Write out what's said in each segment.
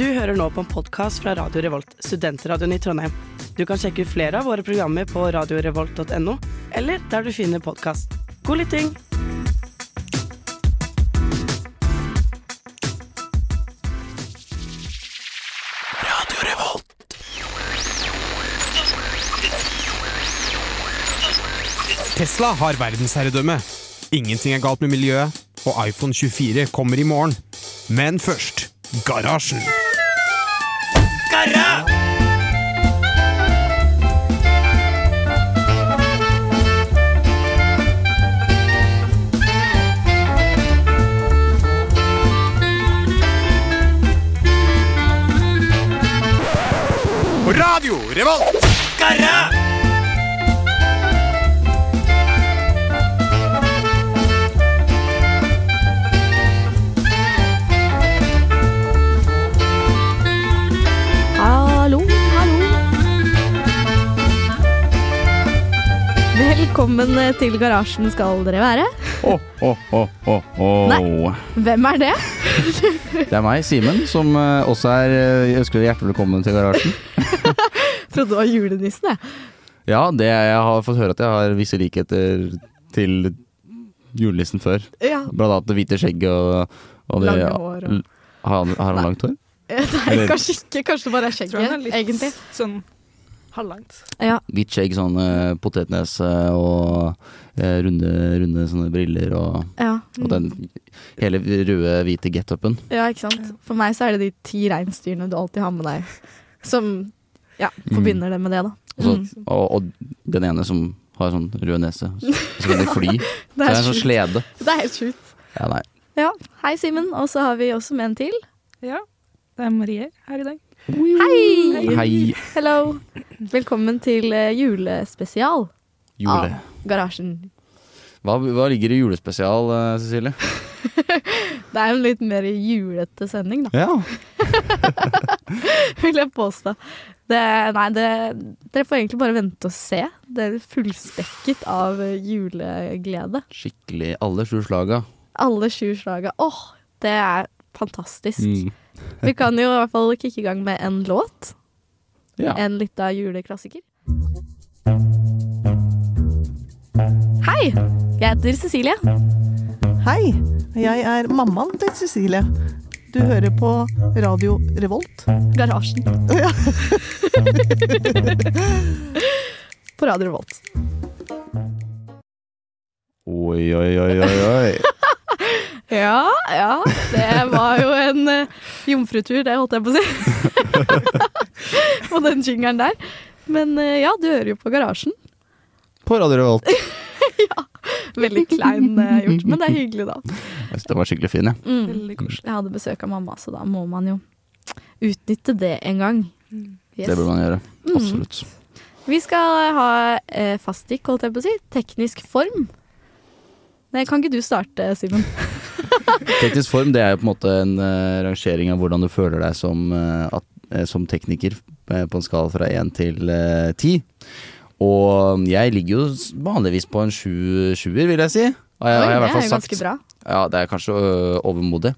Du hører nå på en podkast fra Radio Revolt, studentradioen i Trondheim. Du kan sjekke ut flere av våre programmer på radiorevolt.no, eller der du finner podkast. God lytting! Tesla har verdensherredømme. Ingenting er galt med miljøet, og iPhone 24 kommer i morgen. Men først Garasjen. Revolt! Hallo, hallo. Velkommen til garasjen skal dere være. Å, å, å, å, å. Nei, Hvem er det? Det er meg, Simen, som eh, også er eh, Jeg ønsker deg hjertelig velkommen til garasjen. Trodde det var julenissen, jeg. Ja, det jeg har fått høre at jeg har visse likheter til julenissen før. Ja, Blant annet det hvite skjegget og, og det Lange hår og- Har han, har han langt hår? Nei, Eller- kanskje ikke. Kanskje det bare er Tror han er skjegget, litt egentlig. sånn halvlangt. Ja, Hvitt skjegg, sånn eh, potetnese og eh, runde, runde sånne briller og, ja. og den hele røde, hvite get-upen. ja, ikke sant. For meg så er det de ti reinsdyrene du alltid har med deg, som ja, forbinder det med det, da. Så- Mm. og, og den ene som har sånn rød nese. Så kan de fly. Så Det er er en sånn slede. Det er helt sjukt. Ja, nei. Ja. Hei, Simen. Og så har vi også med en til. Ja, det er Marie her i dag. Hei! Hei, Hello. Velkommen til eh, julespesial Jule. av Garasjen. Hva, hva ligger i julespesial, eh, Cecilie? Det er en litt mer julete sending, da, Ja. vil jeg påstå. Det, nei, det, dere får egentlig bare vente og se. Det er fullspekket av juleglede. Skikkelig alle sju slaga. Alle sju slaga. Åh, det er fantastisk. Mm. Vi kan jo i hvert fall kicke i gang med en låt. Ja. En lita juleklassiker. Hei! Jeg heter Cecilie. Hei, jeg er mammaen til Cecilie. Du hører på Radio Revolt. Garasjen. Ja. På Radio Revolt. Oi, oi, oi, oi, oi. Ja, ja. Det var jo en uh, jomfrutur, det holdt jeg på å si. på den jingeren der. Men eh, ja, du hører jo på Garasjen. På Radio Revolt. ja. Veldig klein eh, gjort, men det er hyggelig, da. Jeg synes det var skikkelig fin, jeg. Mm. Veldig koselig. Jeg hadde besøk av mamma, så da må man jo utnytte det en gang. Yes. Det bør man gjøre. Mm. Absolutt. Vi skal ha eh, faststikk, holdt jeg på å si. Teknisk form. Nei, kan ikke du starte, Simen? Teknisk form det er jo på en måte en uh, rangering av hvordan du føler deg som, uh, at, uh, som tekniker på en skala fra én til ti. Og jeg ligger jo vanligvis på en sju, sjuer, vil jeg si. Og jeg, Oi, har jeg i hvert fall sagt. bra. Ja, det er kanskje overmodig.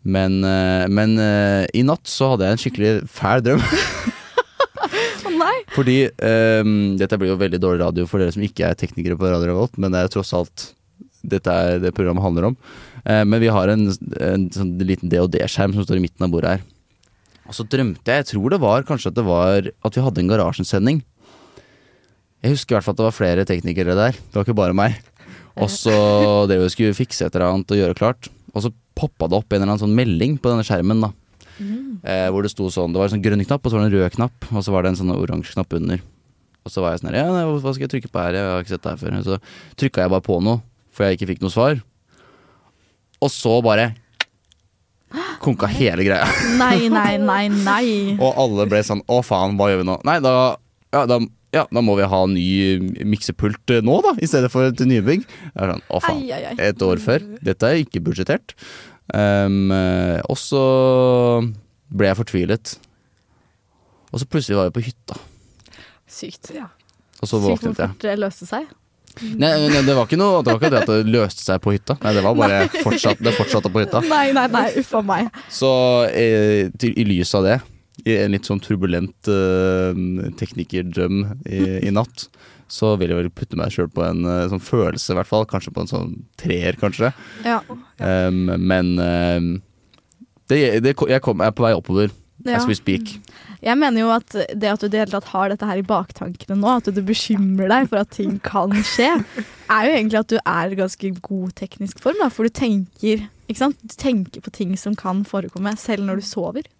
Men, øh, men øh, i natt så hadde jeg en skikkelig fæl drøm. Nei! Fordi um, Dette blir jo veldig dårlig radio for dere som ikke er teknikere på Radio Revolt, men det er tross alt dette er det programmet handler om. Uh, men vi har en, en sånn liten DOD-skjerm som står i midten av bordet her. Og så drømte jeg, jeg tror det var kanskje at det var at vi hadde en garasjesending. Jeg husker i hvert fall at det var flere teknikere der. Det var ikke bare meg. Og så drev vi skulle fikse et eller annet og gjøre klart. Og så poppa det opp en eller annen sånn melding på denne skjermen. da eh, Hvor det sto sånn Det var en sånn grønn knapp, og så var det en rød knapp, og så var det en sånn oransje knapp under. Og så var jeg sånn her Ja, nei, hva skal jeg trykke på her? Jeg har ikke sett det her før. Så trykka jeg bare på noe, for jeg ikke fikk noe svar. Og så bare konka hele greia. Nei, nei, nei, nei. Og alle ble sånn Å, faen, hva gjør vi nå? Nei, da Ja, da, ja, da må vi ha ny miksepult eh, nå, da, i stedet for et nybygg. Jeg er sånn, Å, faen. Ai, ai, ai. Et år før. Dette er ikke budsjettert. Um, og så ble jeg fortvilet. Og så plutselig var jeg på hytta. Sykt. Ja. Og så Sykt hvor fort det løste seg. Nei, nei, det var ikke noe Det var ikke det at det løste seg på hytta. Nei, det var bare fortsatt, det fortsatte på hytta. Nei, nei, nei, uffa meg. Så eh, til, i lys av det, i en litt sånn turbulent uh, teknikerdrøm i, i natt, så vil jeg vel putte meg sjøl på en uh, sånn følelse, i hvert fall. Kanskje på en sånn treer, kanskje. Ja. Um, men um, det, det, jeg, kom, jeg er på vei oppover Ja. as we speak. Jeg mener jo at det at du deltatt det hele tatt har dette her i baktankene nå, at du bekymrer deg for at ting kan skje, er jo egentlig at du er i ganske god teknisk form, da, for du tenker? Du tenker på ting som kan forekomme, selv når du sover.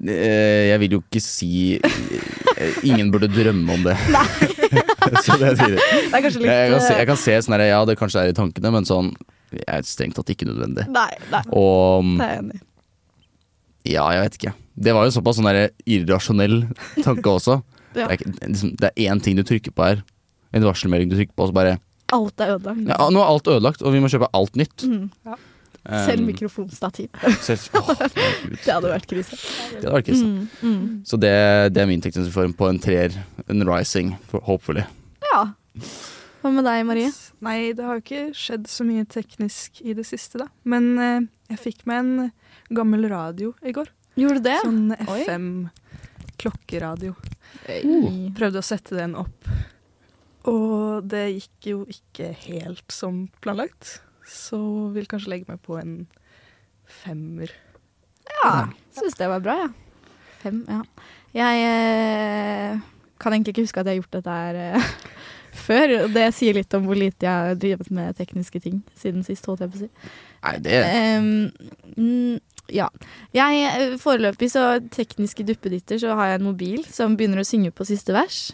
Eh, Jeg vil jo ikke si eh, Ingen burde drømme om det. så det sier. Det er kanskje litt Jeg kan se, eh, jeg kan se sånn her, ja, det kanskje er i tankene, men sånn jeg er strengt tatt ikke nødvendig. Nei, nei, Og det er jeg enig i. ja, jeg vet ikke. Det var jo såpass sånn der irrasjonell tanke også. Ja. Det er ikke- liksom, det er én ting du trykker på her. En varselmelding du trykker på, og så bare Alt er ødelagt. ja, Nå er alt ødelagt, og vi må kjøpe alt nytt. Mm. Um, Selv mikrofonstativ. selv, å. Det hadde vært krise. Det hadde vært krise. Mm, mm. Så det, det er min tekniske form på en treer. En rising, hopefully. Ja. Hva med deg, Marie? Nei, det har jo ikke skjedd så mye teknisk i det siste, da. Men eh, jeg fikk meg en gammel radio i går. Gjorde du det? Sånn FM-klokkeradio. Uh. Prøvde å sette den opp. Og det gikk jo ikke helt som planlagt. Så vil kanskje legge meg på en femmer. Ja, syns det var bra, ja. Fem, ja. Jeg eh, kan egentlig ikke huske at jeg har gjort dette her eh, før. og Det sier litt om hvor lite jeg har drevet med tekniske ting siden sist, holdt jeg på å si. Nei, det mm, ja. Jeg, eh, foreløpig så tekniske duppeditter så har jeg en mobil som begynner å synge på siste vers.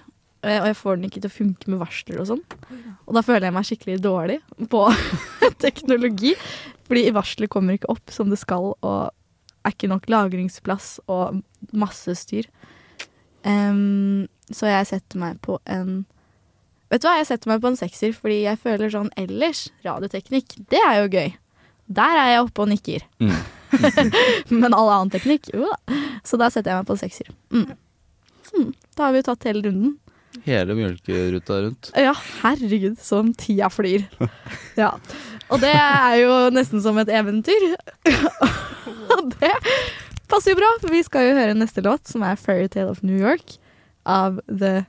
Og jeg får den ikke til å funke med varsler og sånn. Og da føler jeg meg skikkelig dårlig på teknologi. Fordi varsler kommer ikke opp som det skal, og er ikke nok lagringsplass og masse styr. Um, så jeg setter meg på en Vet du hva, jeg setter meg på en sekser, fordi jeg føler sånn ellers, radioteknikk, det er jo gøy. Der er jeg oppe og nikker. Mm. Men all annen teknikk, jo da. Så da setter jeg meg på en sekser. Mm. Mm. Da har vi jo tatt hele runden. Hele mjølkeruta rundt. Ja, herregud, som tida flyr. Ja. Og det er jo nesten som et eventyr. Og det passer jo bra, for vi skal jo høre neste låt, som er 'Fairytale of New York' av The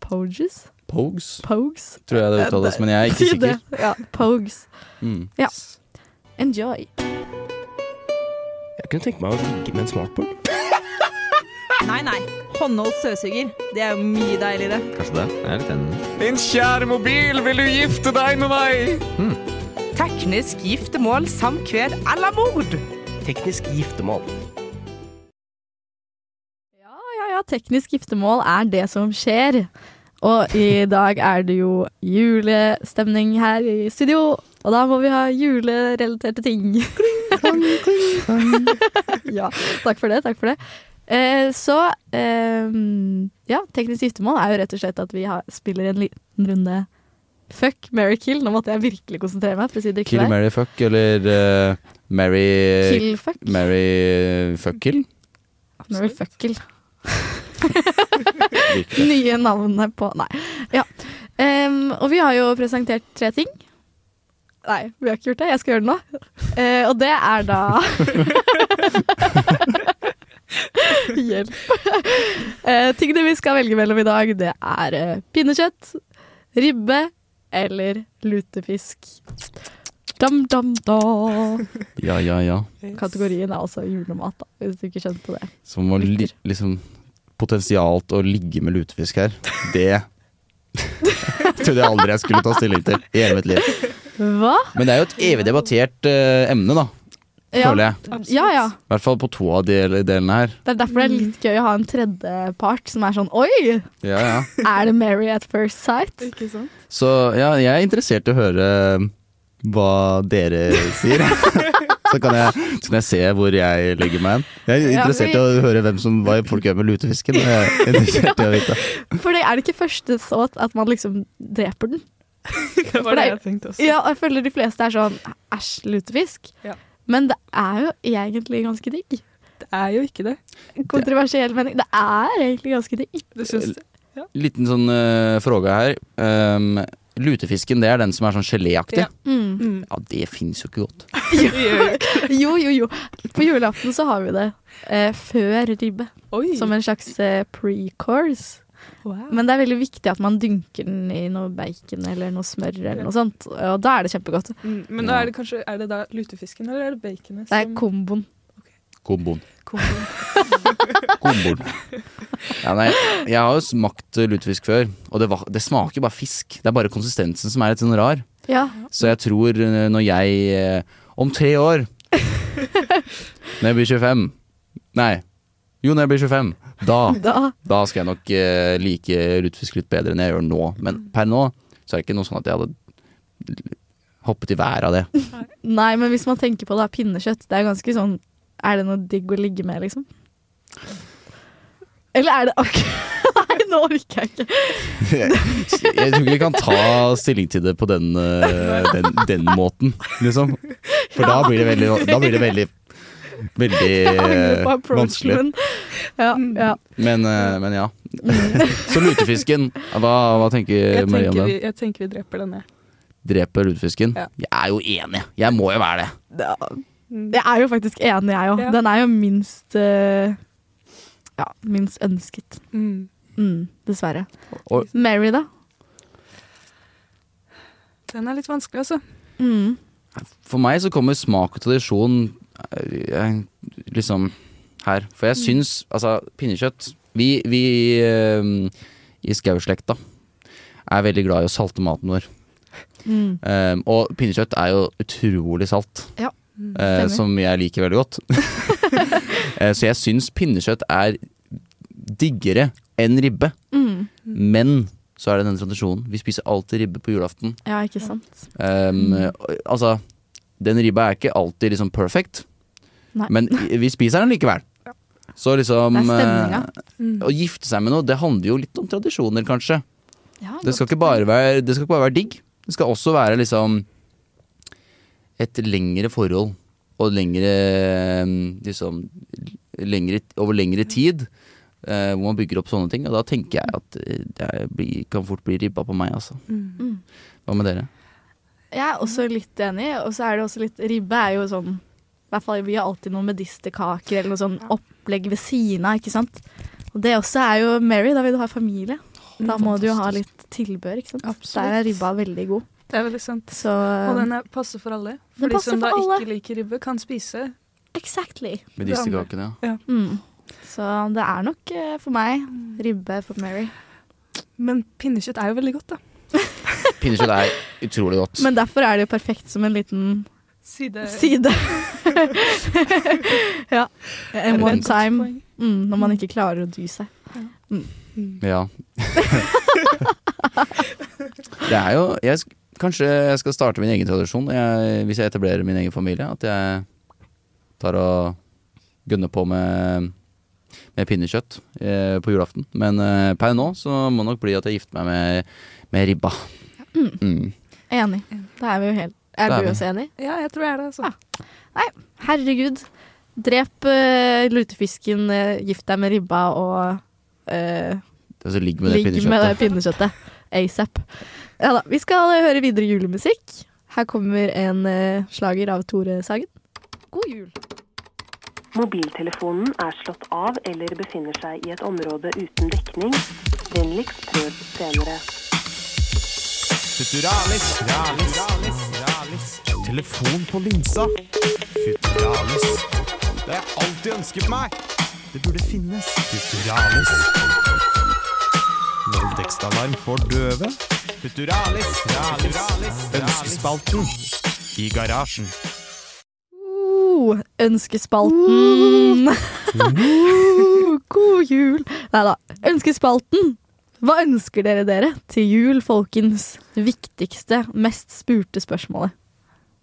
Poges. Pogues, Pogues. tror jeg det uttales, men jeg er ikke sikker. Ja, Pogues. Mm. Ja. Enjoy. Jeg kunne tenke meg å ligge med en smartboard. Nei, nei. Håndholdt støvsuger. Det er jo mye deiligere. Kanskje det? Jeg er litt enig. Min kjære mobil, vil du gifte deg med meg? Teknisk giftermål samkved eller mord. Teknisk giftermål. Ja, ja, ja. Teknisk giftermål er det som skjer. Og i dag er det jo julestemning her i studio, og da må vi ha julerelaterte ting. ja, takk for det. Takk for det. Eh, så eh, ja, teknisk giftermål er jo rett og slett at vi har, spiller en liten runde Fuck, marry, kill. Nå måtte jeg virkelig konsentrere meg. For å si det Kill, ikke marry, fuck, eller uh, marry Kill, fuck. Marry, fuck, kill? Marry, fuck, kill. Nye navnet på Nei. Ja. Um, og vi har jo presentert tre ting. Nei, vi har ikke gjort det. Jeg skal gjøre det nå. Uh, og det er da Hjelp. Eh, tingene vi skal velge mellom i dag, det er eh, pinnekjøtt, ribbe eller lutefisk. Dam, dam, da. Ja, ja, ja. Kategorien er altså julemat, da, hvis du ikke skjønte det. Som å li liksom Potensialt å ligge med lutefisk her, det trodde jeg aldri jeg skulle ta stilling til i hele mitt liv. Hva? Men det er jo et evig debattert eh, emne, da, Ja, føler jeg. ja. ja. I hvert fall på to av de delene her. Det er derfor det er litt gøy å ha en tredjepart som er sånn Oi, Ja, ja. er det Mary at first sight? Ikke sant? Så ja, jeg er interessert i å høre hva dere sier. Så kan jeg, så kan jeg se hvor jeg legger meg hen. Jeg er interessert i å høre hvem som, hva folk gjør med lutefisken. Jeg er interessert i å vite. For det er det ikke første såt at man liksom dreper den. Det var det det- jeg tenkte også. Ja, jeg føler de fleste er sånn æsj, lutefisk. Ja. Men det er jo egentlig ganske digg. Det er jo ikke det. Kontroversiell mening. Det er egentlig ganske digg. Du syns ja. Liten sånn uh, fråga her. Um, lutefisken, det er den som er sånn geléaktig. Ja. Mm. Mm. Ja, det finnes jo ikke godt. Jo, jo, jo. På julaften så har vi det Uh, før ribbe. Oi. Som en slags uh, pre-course. Wow. Men det er veldig viktig at man dynker den i noe bacon eller noe smør eller noe sånt. Og da er det kjempegodt. mm. Men da er det kanskje Er det da lutefisken, eller er det baconet? Det er komboen. Komboen. komboen? Komboen. Ja, nei, jeg har jo smakt lutefisk før, og det, var, det smaker bare fisk. Det er bare konsistensen som er litt sånn rar. Ja. Så jeg tror eh, når jeg eh, Om tre år Når jeg blir 25 Nei. Jo, når jeg blir 25. Da, Da. da skal jeg nok eh, like lutefisk litt bedre enn jeg gjør nå. Men per nå så er det ikke noe sånn at jeg hadde hoppet i været av det. Nei, men hvis man tenker på det, pinnekjøtt, det er ganske sånn Er det noe digg å ligge med, liksom? Eller er det akkurat Nei, nå orker jeg ikke. Jeg tror ikke vi kan ta stilling til det på den, eh, den, den måten, liksom. For da blir det veldig Da blir det veldig Veldig vanskelig. Ja, ja. Men, eh, men ja. Så lutefisken, hva, hva tenker Marie om den? vi, jeg tenker vi dreper den, jeg. Dreper lutefisken? Ja. Jeg er jo enig. Jeg må jo være det. Mm. Jeg er jo faktisk enig, jeg òg. Ja. Den er jo minst eh, Ja, minst ønsket. Mm. Mm, dessverre. Og- Mary, da? Den er litt vanskelig, altså. Mm. For meg så kommer smak og tradisjon liksom her. For jeg syns altså pinnekjøtt Vi, vi eh, i skauslekta er veldig glad i å salte maten vår. Mm. Um, og pinnekjøtt er jo utrolig salt. Ja, eh, som jeg liker veldig godt. uh, så jeg syns pinnekjøtt er diggere enn ribbe. Mm. Men så er det denne tradisjonen. Vi spiser alltid ribbe på julaften. Ja, ikke sant. Um, Altså, den ribba er ikke alltid liksom perfect, Nei. men vi spiser den likevel. Så liksom eh, Mm. Å gifte seg med noe, det handler jo litt om tradisjoner, kanskje. Ja, Det skal ikke bare være, det skal ikke bare være digg. Det skal også være liksom et lengre forhold. Og lengre liksom lengre, Over lengre tid. eh, hvor man bygger opp sånne ting. Og da tenker jeg at eh, det blir, kan fort bli ribba på meg, altså. Mm. Mm. Hva med dere? Jeg er også litt enig, og så er det også litt Ribbe er jo sånn I hvert fall vi har alltid noen medisterkaker eller noe sånn opplegg ved siden av, ikke sant. Og det også er jo Mary, da vil du ha familie. Da må du jo ha litt tilbør, ikke sant. Absolutt. Der er ribba veldig god. Det er veldig sant. Så Og den er, passer for alle. For de som da alle. ikke liker ribbe, kan spise. Exactly. Medisterkakene, ja. Mm. Så det er nok eh, for meg ribbe for Mary. Men pinnekjøtt er jo veldig godt, da. Pinnekjøtt er utrolig godt. Men derfor er det jo perfekt som en liten Side. side. ja. And one time. Mm, når man ikke klarer å dy seg. Mm. Ja. det er jo jeg, Kanskje jeg skal starte min egen tradisjon jeg, hvis jeg etablerer min egen familie. At jeg tar og gunner på med, med pinnekjøtt eh, på julaften. Men eh, per nå så må det nok bli at jeg gifter meg med, med ribba. Mm. Enig. Da er vi jo helt Er er du vi. også enig? Ja, jeg tror jeg er det, altså. Herregud. Drep uh, lutefisken, uh, gift deg med ribba og uh, Altså ligg med det ligg med pinnekjøttet. pinnekjøttet. ASAP. Ja da. Vi skal høre videre julemusikk. Her kommer en uh, slager av Tore Sagen. God jul. Mobiltelefonen er slått av eller befinner seg i et område uten dekning. Vennligst prøv senere. Futuralis, ralis, ralis, ralis. Telefon på linsa. Futuralis. Det har jeg alltid ønsket meg. Det burde finnes. Futuralis. Voldtektsalarm for døve. Futuralis, ralis. Ønskespalten i garasjen. Uh, ønskespalten. Uh, god jul. Nei da. Ønskespalten. Hva ønsker dere dere til jul, folkens? Det viktigste, mest spurte spørsmålet.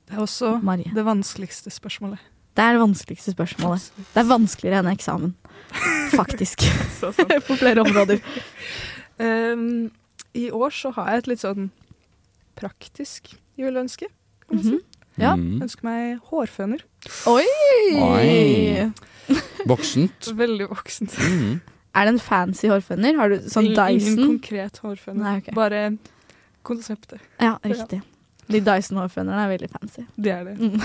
Det er også Marie. det vanskeligste spørsmålet. Det er det vanskeligste spørsmålet. Det er vanskeligere enn eksamen. Faktisk. På flere områder. Um, I år så har jeg et litt sånn praktisk juleønske. kan man si. Mhm. Ja. Mm. Ønsker meg hårføner. Oi! Oi. Voksent. Veldig voksent. Mm. Er det en fancy hårføner? Har du sånn Ingen- Ingen konkret hårføner. Nei, okay. Bare konseptet. Ja, riktig. De Dyson-hårfønerne er veldig fancy. Det er det. Mm.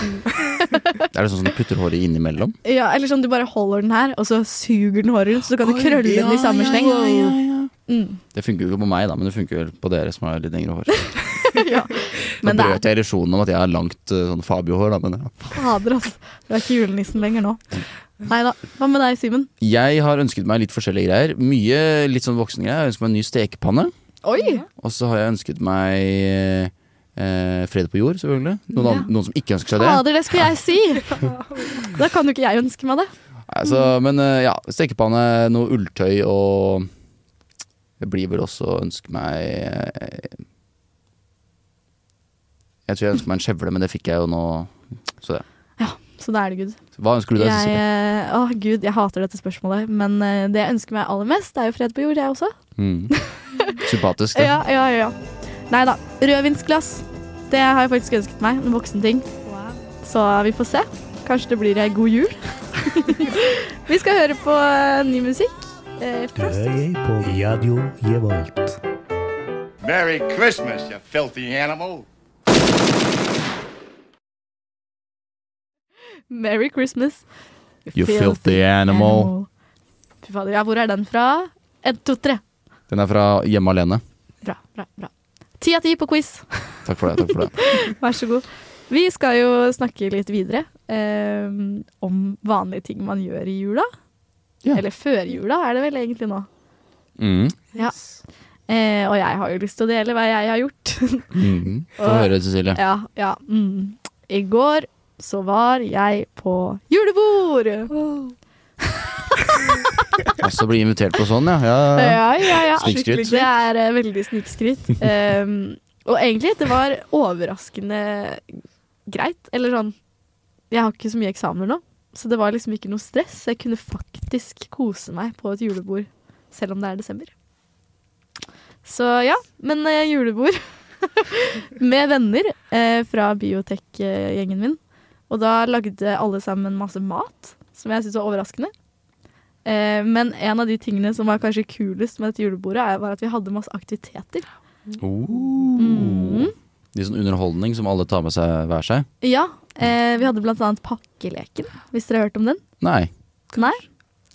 Er det sånn som du putter håret innimellom? Ja, eller sånn du bare holder den her, og så suger den håret rundt, så kan du krølle den i samme sleng. Mm. Det funker jo ikke på meg, da, men det funker vel på dere som har litt lengre hår. ja. Men det brøt jeg illusjonen om at jeg har langt eh, sånn Fabio-hår, da, men ja. er fader, altså. Du er ikke julenissen lenger nå. Nei da. Hva med deg, Simen? Jeg har ønsket meg litt forskjellige greier. Mye litt sånn voksengreier. Jeg har ønsket meg en ny stekepanne. Oi! Og så har jeg ønsket meg eh, fred på jord, selvfølgelig. Noen, Ja. an- noen som ikke ønsker seg det. Fader, det skulle jeg si! Da kan jo ikke jeg ønske meg det. Altså, men eh, ja, stekepanne, noe ulltøy og Det blir vel også å ønske meg eh, Jeg tror jeg ønsker meg en skjevle, men det fikk jeg jo nå. Så det. Ja, Så da er det good. Hva ønsker du deg? Jeg, Cecilie? eh, Å gud, jeg hater dette spørsmålet, men eh, det jeg ønsker meg aller mest, er jo fred på jord, jeg også. Mm. Sympatisk, det. Ja, ja, ja. Nei da. Rødvinsglass. Det har jeg faktisk ønsket meg. En voksen ting. Så vi får se. Kanskje det blir ei god jul. vi skal høre på eh, ny musikk. Eh. Merry Christmas, you filthy animal. Merry Christmas. You filthy animal. Fy fader. Ja, hvor er den fra? En, to, tre. Den er fra Hjemme alene. Bra, bra, bra. Ti av ti på quiz. Takk for det. takk for det Vær så god. Vi skal jo snakke litt videre eh, om vanlige ting man gjør i jula. Eller før jula, er det vel egentlig nå. mm. Ja. Eh, og jeg har jo lyst til å dele hva jeg har gjort. Mm. Få høre, Cecilie. Ja, ja. Mm. I går så var jeg på julebord. Altså bli invitert på sånn, ja. ja. Ja, ja, ja. Snikskryt. Det er uh, veldig snikskryt. Um, og egentlig, det var overraskende greit. Eller sånn Jeg har ikke så mye eksamener nå, så det var liksom ikke noe stress. Jeg kunne faktisk kose meg på et julebord, selv om det er desember. Så ja, men uh, julebord med venner uh, fra biotek-gjengen min. Og da lagde alle sammen masse mat, som jeg syntes var overraskende. Eh, men en av de tingene som var kanskje kulest med dette julebordet, er- var at vi hadde masse aktiviteter. Mm. Litt sånn underholdning som alle tar med seg hver seg? Ja, eh, vi hadde blant annet pakkeleken, hvis dere har hørt om den. Nei. Nei?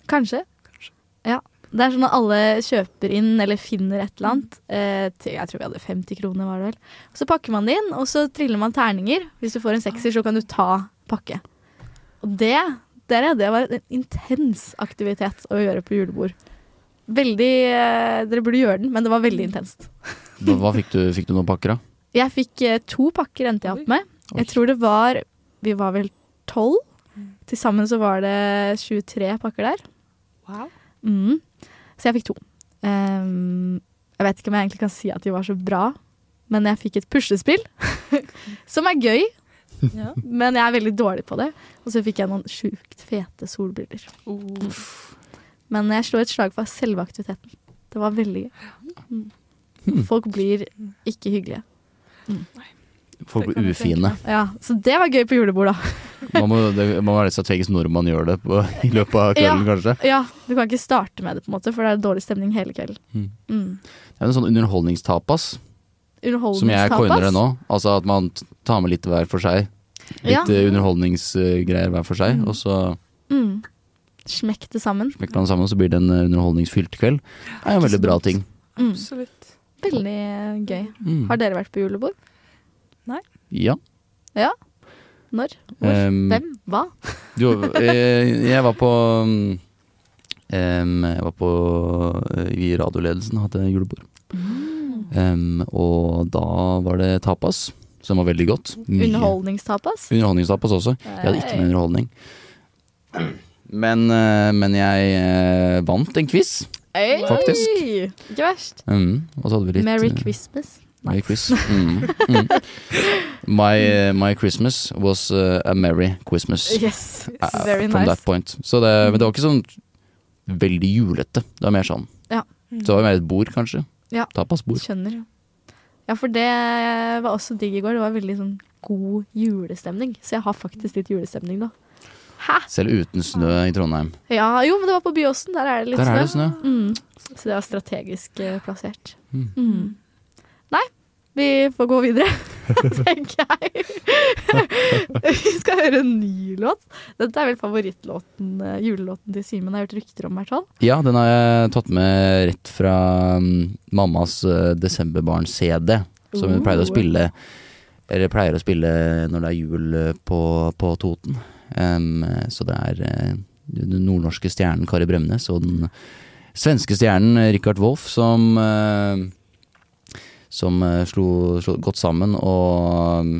Kanskje. Kanskje? Ja. Det er sånn at alle kjøper inn eller finner et eller annet. Eh, til, jeg tror vi hadde 50 kroner, var det vel. Så pakker man det inn, og så triller man terninger. Hvis du får en sekser, så kan du ta pakke. Og det, dere, det var en intens aktivitet å gjøre på julebord. Veldig eh, Dere burde gjøre den, men det var veldig intenst. Hva fikk, du, fikk du noen pakker, da? Jeg fikk eh, to pakker endte jeg opp med. Jeg tror det var Vi var vel tolv. Til sammen så var det 23 pakker der. Wow. Mm. Så jeg fikk to. Um, jeg vet ikke om jeg egentlig kan si at de var så bra, men jeg fikk et puslespill. som er gøy, Ja. men jeg er veldig dårlig på det. Og så fikk jeg noen sjukt fete solbriller. Men jeg slo et slag for selve aktiviteten. Det var veldig gøy. Mm. Folk blir ikke hyggelige. Folk blir ufine. Ja, Så det var gøy på julebord, da. Man må, det må være litt strategisk når man gjør det på, i løpet av kvelden, kanskje. Ja, Du kan ikke starte med det, på en måte, for det er dårlig stemning hele kvelden. Mm. Mm. Det er en sånn underholdningstapas, som jeg Underholdningstapas. coiner det nå. Altså at man tar med litt hver for seg. Litt Ja. eh, underholdningsgreier hver for seg, Mm. og så Mm. Smekk det sammen. smekker det sammen, så blir det en eh, underholdningsfylt kveld. Det er en veldig bra ting. Mm. Absolutt. Veldig gøy. Mm. Har dere vært på julebord? Ja. Ja. Når? Hvor? Um, Hvem? Hva? Du, jeg, jeg var på um, Jeg var på eh, Vi i radioledelsen hadde julebord. Mm. Um, og da var det tapas, som var veldig godt. Mye- Underholdningstapas? Underholdningstapas også. Jeg hadde ikke med underholdning. Men, eh, men jeg eh, vant en quiz, Oi. faktisk. Ikke verst. Mm, Merry eh, Christmas. Merry Chris. Mm, mm. My, eh, my Christmas was uh, a merry Christmas. Yes, Uh, very from nice. that point. Så det, men det var ikke sånn veldig julete. Det var mer sånn. Ja. Så det var mer et bord, kanskje. Ja. Tapasbord. Skjønner. Ja, for det var også digg i går. Det var veldig sånn god julestemning. Så jeg har faktisk litt julestemning nå. Selv uten snø i Trondheim. Ja, jo, men det var på Byåsen. Der er det litt Der er snø. det snø. Mm. Så det var strategisk eh, plassert. Mm. Mm. Nei, vi får gå videre, tenker jeg. vi skal høre en ny låt. Dette er vel favorittlåten, eh, julelåten til Simen. Jeg har hørt rykter om, i hvert fall. Ja, den har jeg tatt med rett fra mm, mammas uh, desemberbarn-CD, som hun Oh. pleide å spille Eller pleier å spille når det er jul eh, på, på Toten. Um, så det er eh, den nordnorske stjernen Kari Bremnes og den svenske stjernen eh, Richard Wolff som eh, Som eh, slo, slo godt sammen og mm,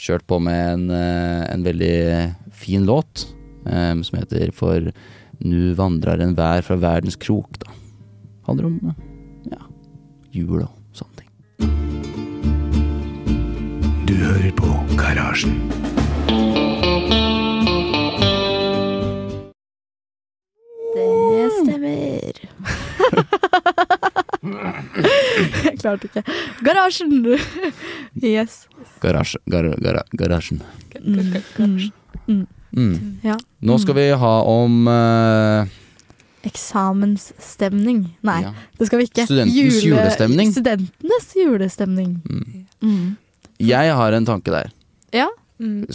kjørt på med en, eh, en veldig fin låt um, som heter For Nu vandrer en vær fra verdens krok, da. Handler om ja, jul og sånne ting. Du hører på Garasjen. Klarte ikke. Garasjen! yes. Garasje, gar, gar, garasjen. Mm, mm, mm. Mm. Ja. Nå skal vi ha om uh... Eksamensstemning. Nei, Ja. det skal vi ikke. Studentens julestemning. Studentenes julestemning. mm. Mm. Jeg har en tanke der, Ja,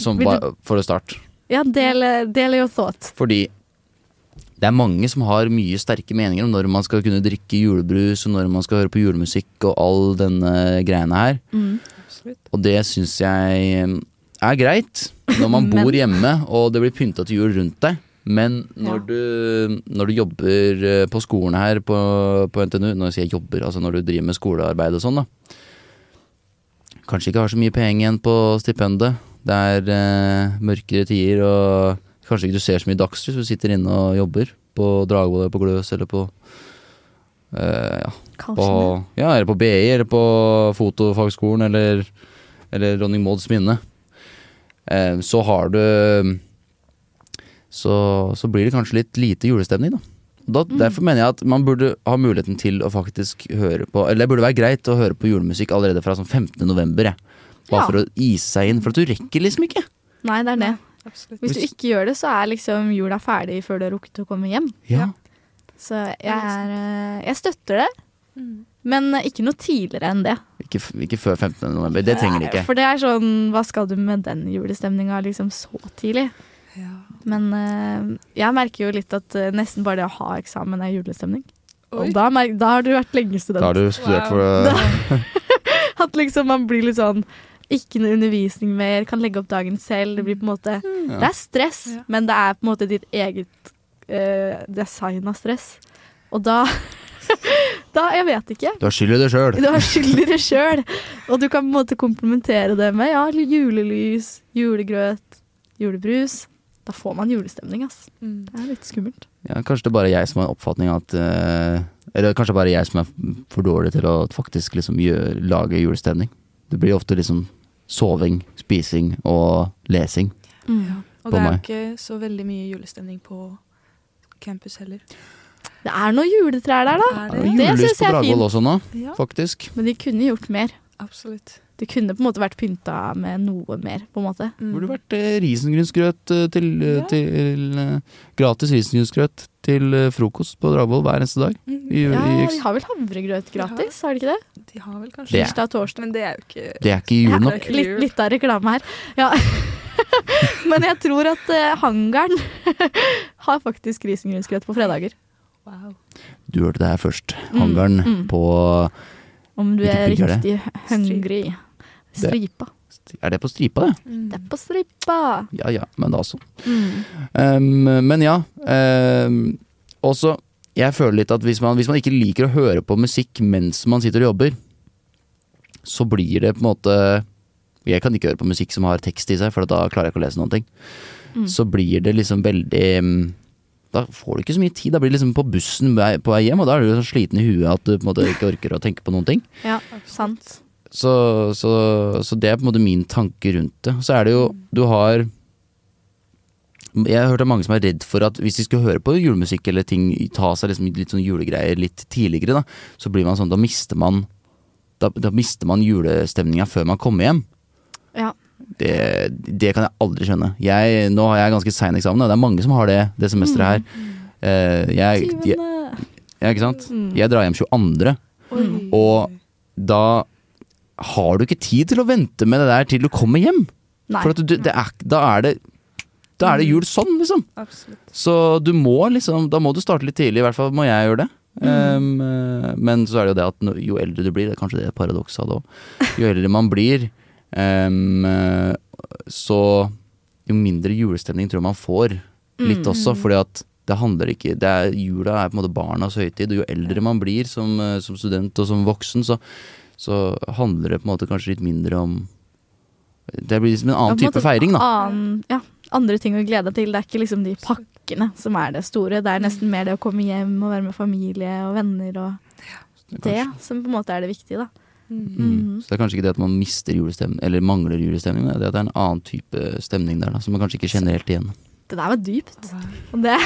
som for å starte. ja del, del your thought. Fordi det er mange som har mye sterke meninger om når man skal kunne drikke julebrus, og når man skal høre på julemusikk og all denne greiene her. Mm. Og det syns jeg mm, er greit når man Men- bor hjemme og det blir pynta til jul rundt deg. Men når, Ja. du, når du jobber eh, på skolen her på, på NTNU Når jeg sier jobber, altså når du driver med skolearbeid og sånn, da. Kanskje ikke har så mye penger igjen på stipendet. Det er eh, mørkere tider, og kanskje ikke du ser så mye dagslys hvis du sitter inne og jobber på Dragvoll eller på Gløs eller på eh, ja, på, ja, eller på BI, eller på Fotofagskolen, eller, eller Dronning Mauds minne. Eh, så har du så, så blir det kanskje litt lite julestemning, da. da Mm. Derfor mener jeg at man burde ha muligheten til å faktisk høre på Eller det burde være greit å høre på julemusikk allerede fra sånn 15. november, jeg. Bare Ja. for å ise seg inn, for at du rekker liksom ikke. Nei, det er det. Absolutt. Hvis du ikke gjør det, så er liksom jula ferdig før du har rukket å komme hjem. Ja. Så jeg, er, eh, jeg støtter det, men ikke noe tidligere enn det. Ikke, ikke før 15. november. Det trenger de ikke. For det er sånn, hva skal du med den julestemninga liksom så tidlig? Men eh, jeg merker jo litt at eh, nesten bare det å ha eksamen er julestemning. Oi. Og da, da har du vært lenge student. Da har du studert for Da- At liksom man blir litt sånn ikke noe undervisning mer, kan legge opp dagen selv. Det blir på en måte Ja. Det er stress, men det er på en måte ditt eget uh, design av stress. Og da Da, jeg vet ikke. Du har skyld i det sjøl. Du har skyld i det sjøl. Og du kan på en måte komplementere det med ja, julelys, julegrøt, julebrus. Da får man julestemning, ass. Det er litt skummelt. Ja, kanskje det er bare jeg som har en oppfatning av at uh, Eller kanskje det er bare jeg som er for dårlig til å faktisk liksom gjøre, lage julestemning. Det blir ofte liksom soving, spising og lesing. Mm. Og det er jo meg. ikke så veldig mye julestemning på campus heller. Det er noen juletrær der, da. Det det? Det syns jeg er fint. også nå, Ja. faktisk. Men de kunne gjort mer. Absolutt. Det kunne på en måte vært pynta med noe mer, på en måte. Mm. Burde vært eh, risengrynsgrøt eh, til, eh, Ja. til eh, Gratis risengrynsgrøt til frokost på Dragvoll hver eneste dag. Mhm. I, Ja, i, de har vel havregrøt gratis, har de ikke det? De har vel kanskje Det er- Tirsdag og torsdag. Men det er jo ikke det er ikke jul nok. ikke Litt, litt av reklame her. Ja. Men jeg tror at uh, hangaren har faktisk risengrynsgrøt på fredager. Wow. Du hørte det her først. Mm, Hangaren mm. på Om du er riktig hungry. Stripa. Er det på stripa, det? Det er på stripa. Ja ja, men da så. Mm. Um, men ja. Um, også, jeg føler litt at hvis man, hvis man ikke liker å høre på musikk mens man sitter og jobber, så blir det på en måte Jeg kan ikke høre på musikk som har tekst i seg, for da klarer jeg ikke å lese noen ting. Mm. Så blir det liksom veldig Da får du ikke så mye tid. Da blir det liksom på bussen på vei hjem, og da er du så sliten i huet at du på en måte ikke orker å tenke på noen ting. Ja, sant. Så, så, så det er på en måte min tanke rundt det. Så er det jo Du har Jeg har hørt av mange som er redd for at hvis de skal høre på julemusikk eller ting, ta seg liksom litt sånn julegreier litt tidligere, da, så blir man sånn Da mister man Da, da mister man julestemninga før man kommer hjem. Ja. Det, det kan jeg aldri skjønne. Jeg, nå har jeg ganske sein eksamen, og det er mange som har det det semesteret her. Uh, jeg, jeg, ikke sant? Mm. Jeg drar hjem 22. Oi. Og da har du ikke tid til å vente med det der til du kommer hjem. Nei. For at du, det er, da er det Da er det jul sånn, liksom. Absolutt. Så du må liksom Da må du starte litt tidlig, i hvert fall må jeg gjøre det. Um, eh, men så er det jo det at jo eldre du blir, det er kanskje det paradokset av det òg, jo eldre man blir, um, så jo mindre julestemning tror jeg man får. Litt Mm. også, fordi at det handler ikke det er, Jula er på en måte barnas høytid, og jo eldre man blir som, eh, som student og som voksen, så, så handler det på en måte kanskje litt mindre om Det blir liksom en annen ja, type måte feiring, da. Annen, ja, andre ting å glede deg til. Det er ikke liksom de pakkene som er det store. Det er nesten mer det å komme hjem og være med familie og venner og det som på en måte er det viktige, da. Mm. Så det er kanskje ikke det at man mister julestemning, eller mangler julestemning, det er at det er en annen type stemning der, da, som man kanskje ikke kjenner helt igjen. Det der var dypt. Og det,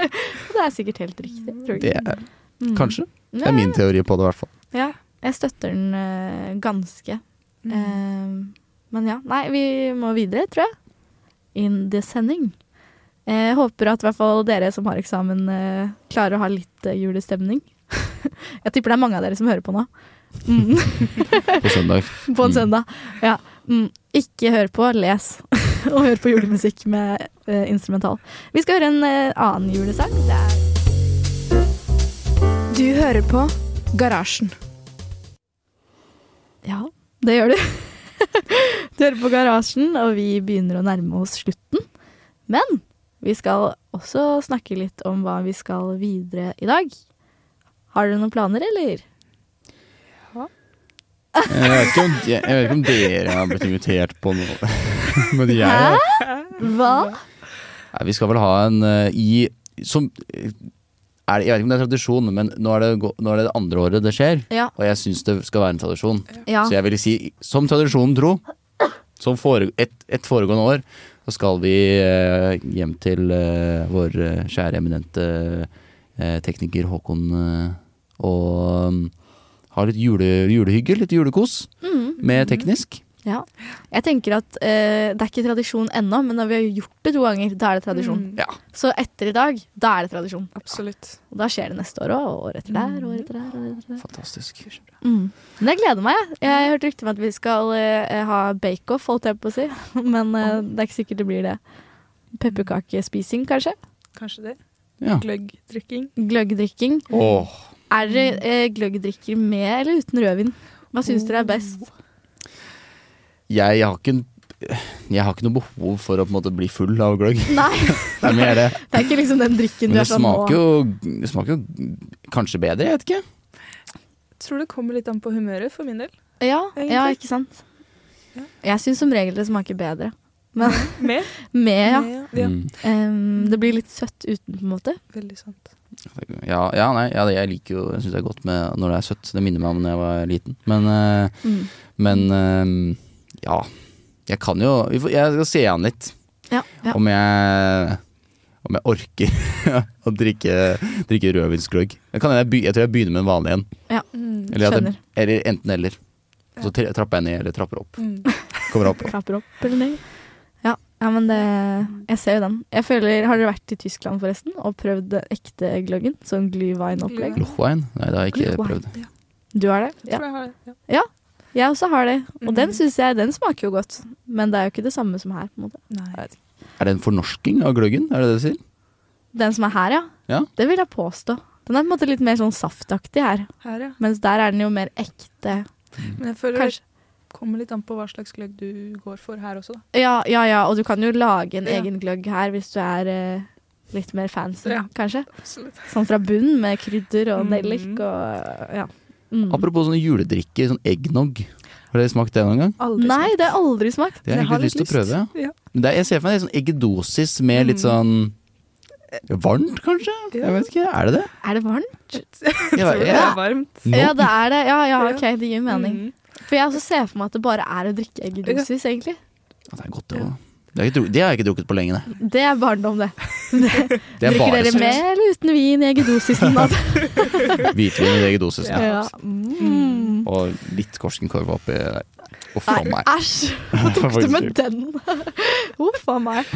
det er sikkert helt riktig. Det er Mm. kanskje. Det er min teori på det, i hvert fall. Ja, jeg støtter den eh, ganske. Eh, men ja, nei, vi må videre, tror jeg. In the sending. Jeg håper at i hvert fall dere som har eksamen, eh, klarer å ha litt eh, julestemning. jeg tipper det er mange av dere som hører på nå. Mm. På søndag. på en Mm. søndag. Ja. Mm. Ikke hør på, les. Og hør på julemusikk med uh, instrumental. Vi skal høre en uh, annen julesang. Det er Du hører på Garasjen. Ja, det gjør du. du hører på Garasjen, og vi begynner å nærme oss slutten. Men vi skal også snakke litt om hva vi skal videre i dag. Har dere noen planer, eller? Jeg vet, ikke om, jeg, jeg vet ikke om dere har blitt invitert på noe. Men jeg Hæ? Hva? Nei, Vi skal vel ha en eh, i som det, Jeg vet ikke om det er tradisjon, men nå er det, nå er det det andre året det skjer. Ja. Og jeg syns det skal være en tradisjon. Ja. Så jeg vil si, som tradisjonen tro, som fore, et, et foregående år, så skal vi eh, hjem til eh, vår eh, kjære eminente eh, tekniker Håkon eh, og um, ha litt jule, julehygge, litt julekos Mm. med teknisk. Ja. Jeg tenker at eh, det er ikke tradisjon ennå, men når vi har gjort det to ganger, da er det tradisjon. Mm. Ja. Så etter i dag, da er det tradisjon. Absolutt. Og da skjer det neste år òg, og året etter der, og året etter der. År etter der. Fantastisk. Mm. Men jeg gleder meg. jeg. Jeg har hørt rykter om at vi skal eh, ha bake-off, holdt jeg på å si. Men eh, det er ikke sikkert det blir det. Pepperkakespising, kanskje? Kanskje det. Ja. Gløggdrikking. Gløggdrikking. Oh. Er dere eh, gløggdrikker med eller uten rødvin? Hva syns dere er best? Jeg, har ikke en jeg har ikke noe behov for å på en måte bli full av gløgg. Nei, Det er det. det er ikke liksom den drikken Men du det er sånn nå. jo, det smaker jo kanskje bedre, jeg vet ikke. Tror det kommer litt an på humøret, for min del. Ja, ja, ikke sant? Jeg syns som regel det smaker bedre. Men Med? med, ja. Med, ja. Mm. Um, det blir litt søtt uten, på en måte. Veldig sant. Ja, ja, nei, ja, det- jeg liker jo Jeg syns det er godt med når det er søtt. Det minner meg om da jeg var liten. Men, uh, Mm. men eh, ja. Jeg kan jo Jeg skal se an litt Ja, ja. om jeg om jeg orker å drikke, drikke rødvinsgløgg. Jeg, jeg, jeg tror jeg begynner med en vanlig en. ja. Eller, Skjønner. jeg, eller enten eller. Så trapper jeg ned eller trapper opp. Mm. Kommer opp. Trapper opp eller ned. Ja, ja, men det Jeg ser jo den. Jeg føler, Har dere vært i Tyskland forresten og prøvd ekte gløggen? Sånn glühwein-opplegg? Glühwein? Nei, det har jeg ikke Glühwein. prøvd. Du har det? Jeg tror jeg har det. Ja. Ja. Jeg også har det. Og Mhm. den syns jeg den smaker jo godt. Men det er jo ikke det samme som her. på en måte Nei. Er det en fornorsking av gløggen? Er det det du sier? Den som er her, ja. Ja. Det vil jeg påstå. Den er på en måte litt mer sånn saftaktig her. Her, ja. Mens der er den jo mer ekte. Men jeg føler Kanskje. det kommer litt an på hva slags gløgg du går for her også, da. Ja, ja, ja. Og du kan jo lage en Ja. egen gløgg her hvis du er eh, litt mer fancy, Ja. kanskje. Absolutt. Sånn fra bunnen med krydder og Mhm. nellik og ja. Mm. Apropos sånne juledrikker, sånn eggnog. Har dere smakt det noen gang? Aldri Nei, smakt. det har jeg aldri smakt. Det har jeg har egentlig lyst til å prøve. Ja. Det er, jeg ser for meg det er sånn eggedosis med litt Mm. sånn Varmt, kanskje? Jeg vet ikke. Er det det? Er det varmt? Jeg tror det ja. er varmt. Ja, det er det. Ja, ja, ok, det gir mening. Mm. For jeg også ser for meg at det bare er å drikke eggedosis, egentlig. Ja, Det er godt, det òg. Det, har jeg ikke drukket- det har jeg ikke drukket på lenge, det. Det er barndom, det. Det er Drikker dere med eller uten vin i eggedosisen? Altså? Hvitvin i eggedosisen, Ja. Ja. Mm. Og litt Korskenkorv oppi der. Uff a meg. æsj! Hva tok du med den? Uff a meg.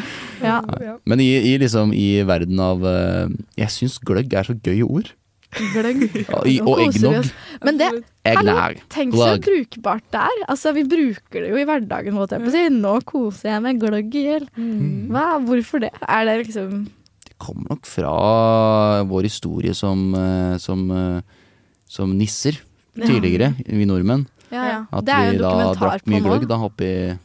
Ja. Ja. Men i, i, liksom, i verden av eh, Jeg syns gløgg er så gøy ord. Gløgg. Og, og eggnog. Men det, Eggnog. tenk så brukbart det er. Altså, vi bruker det jo i hverdagen. Måtte jeg på si. Nå koser jeg meg gløgg i hjel. Hva? Hvorfor det? Er det liksom kommer nok fra vår historie som, eh, som, eh, som nisser Ja. tidligere, vi nordmenn. Ja, ja. At Det er jo vi da drakk mye gløgg da oppi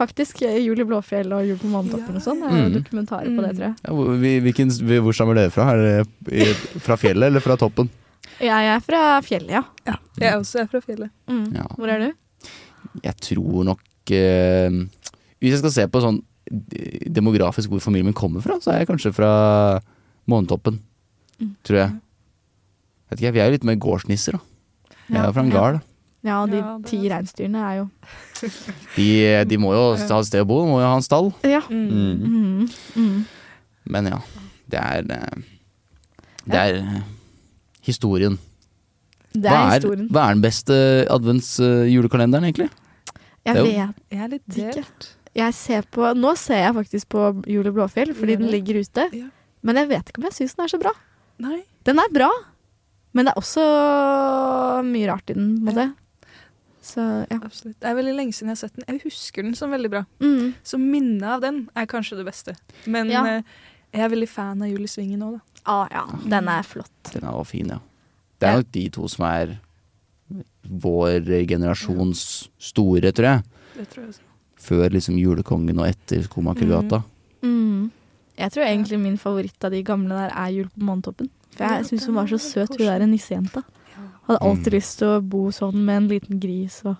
Faktisk eh, Jul i Blåfjell og Jul på Månetoppen og sånn. Det er jo Mm. dokumentarer på det, tror jeg. ja, hvor, vi- hvilken, Hvor stammer dere fra? Er det i, fra fjellet eller fra toppen? Jeg er fra fjellet, ja. Jeg også er fra fjellet. Mm. Ja. Hvor er du? Jeg tror nok eh, Hvis jeg skal se på sånn demografisk hvor familien min kommer fra, så er jeg kanskje fra Månetoppen. Mm. Tror jeg. Vet ikke, Vi er jo litt mer gårdsnisser, da. Jeg er fra en Ja. gard. Ja, de Ja, ti reinsdyrene er jo De, de må jo ha et sted å bo, de må jo ha en stall. Ja. Mm. Mm. Mm. Men ja, det er eh, Det er eh, historien. Det er hva, er, historien. hva er den beste adventsjulekalenderen, egentlig? Jeg det er jo- vet Jeg er litt delt. Jeg ser på, nå ser jeg faktisk på Jul og Blåfjell, fordi den ligger ute. Ja. Men jeg vet ikke om jeg syns den er så bra. Nei. Den er bra, men det er også mye rart i den, på en måte. Så ja. Absolutt. Det er veldig lenge siden jeg har sett den. Jeg husker den som veldig bra. Mm. Så minnet av den er kanskje det beste. Men Ja. eh, jeg er veldig fan av Jul i Svingen òg, da. Ah, ja. Den er flott. Den er også fin, ja. Det er nok de to som er vår generasjons store, tror jeg. Det tror jeg også. Før liksom Julekongen og etter Skomakergata. Mm. Jeg tror egentlig min favoritt av de gamle der er Jul på Månetoppen. For jeg syns hun var så søt, hun der nissejenta. Hadde alltid Mm. lyst til å bo sånn med en liten gris og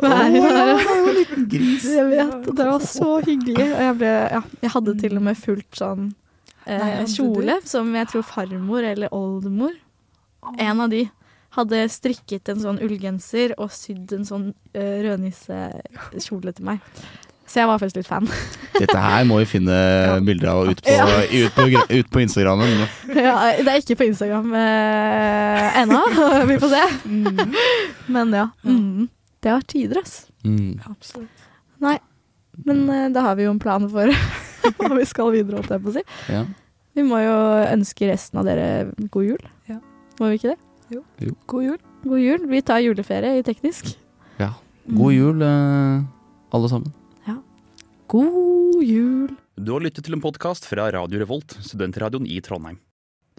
være oh, der. en liten gris. Jeg vet, og det var så hyggelig. Og jeg, ble, ja, jeg hadde til og med fulgt sånn eh, kjole som jeg tror farmor eller oldemor, en av de, hadde strikket en sånn ullgenser og sydd en sånn eh, rødnissekjole til meg. Så jeg var faktisk litt fan. Dette her må vi finne bilder av ut på, ut på, ut på Instagram. ja, det er ikke på Instagram eh, ennå. Vi får se. Men ja. Mm. Det var tider, ass. Mm. Absolutt. Nei. Men eh, da har vi jo en plan for hva vi skal videre, holdt jeg på å si. Ja. Vi må jo ønske resten av dere god jul. Ja. Må vi ikke det? Jo. Jo. God jul. God jul. Vi tar juleferie i teknisk. ja. God jul, eh, alle sammen. God jul. Du har lyttet til en podkast fra Radio Revolt, studentradioen i Trondheim.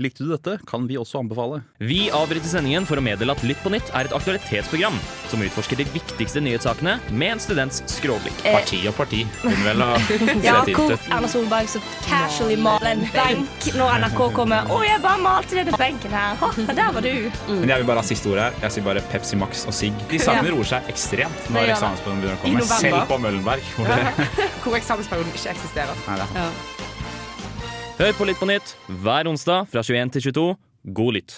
Likte du dette, kan vi også anbefale. Vi avbryter sendingen for å meddele at Lytt på nytt er et aktualitetsprogram som utforsker de viktigste nyhetssakene med en students skråblikk. Eh. Parti og parti, vel ha Ja, hvor. Erna Solberg så casually maler en benk når NRK kommer. 'Å, jeg bare malte denne benken her.' Ha, der var du. Men jeg vil bare ha siste ordet her. Jeg sier bare Pepsi Max og sigg. De sakene Ja. roer seg ekstremt når eksamensperioden begynner å komme. Selv på Møllenberg. Hvor det, Hvor eksamensperioden ikke eksisterer. Nei, det er Hør på Litt på nytt hver onsdag fra 21 til 22. God lytt.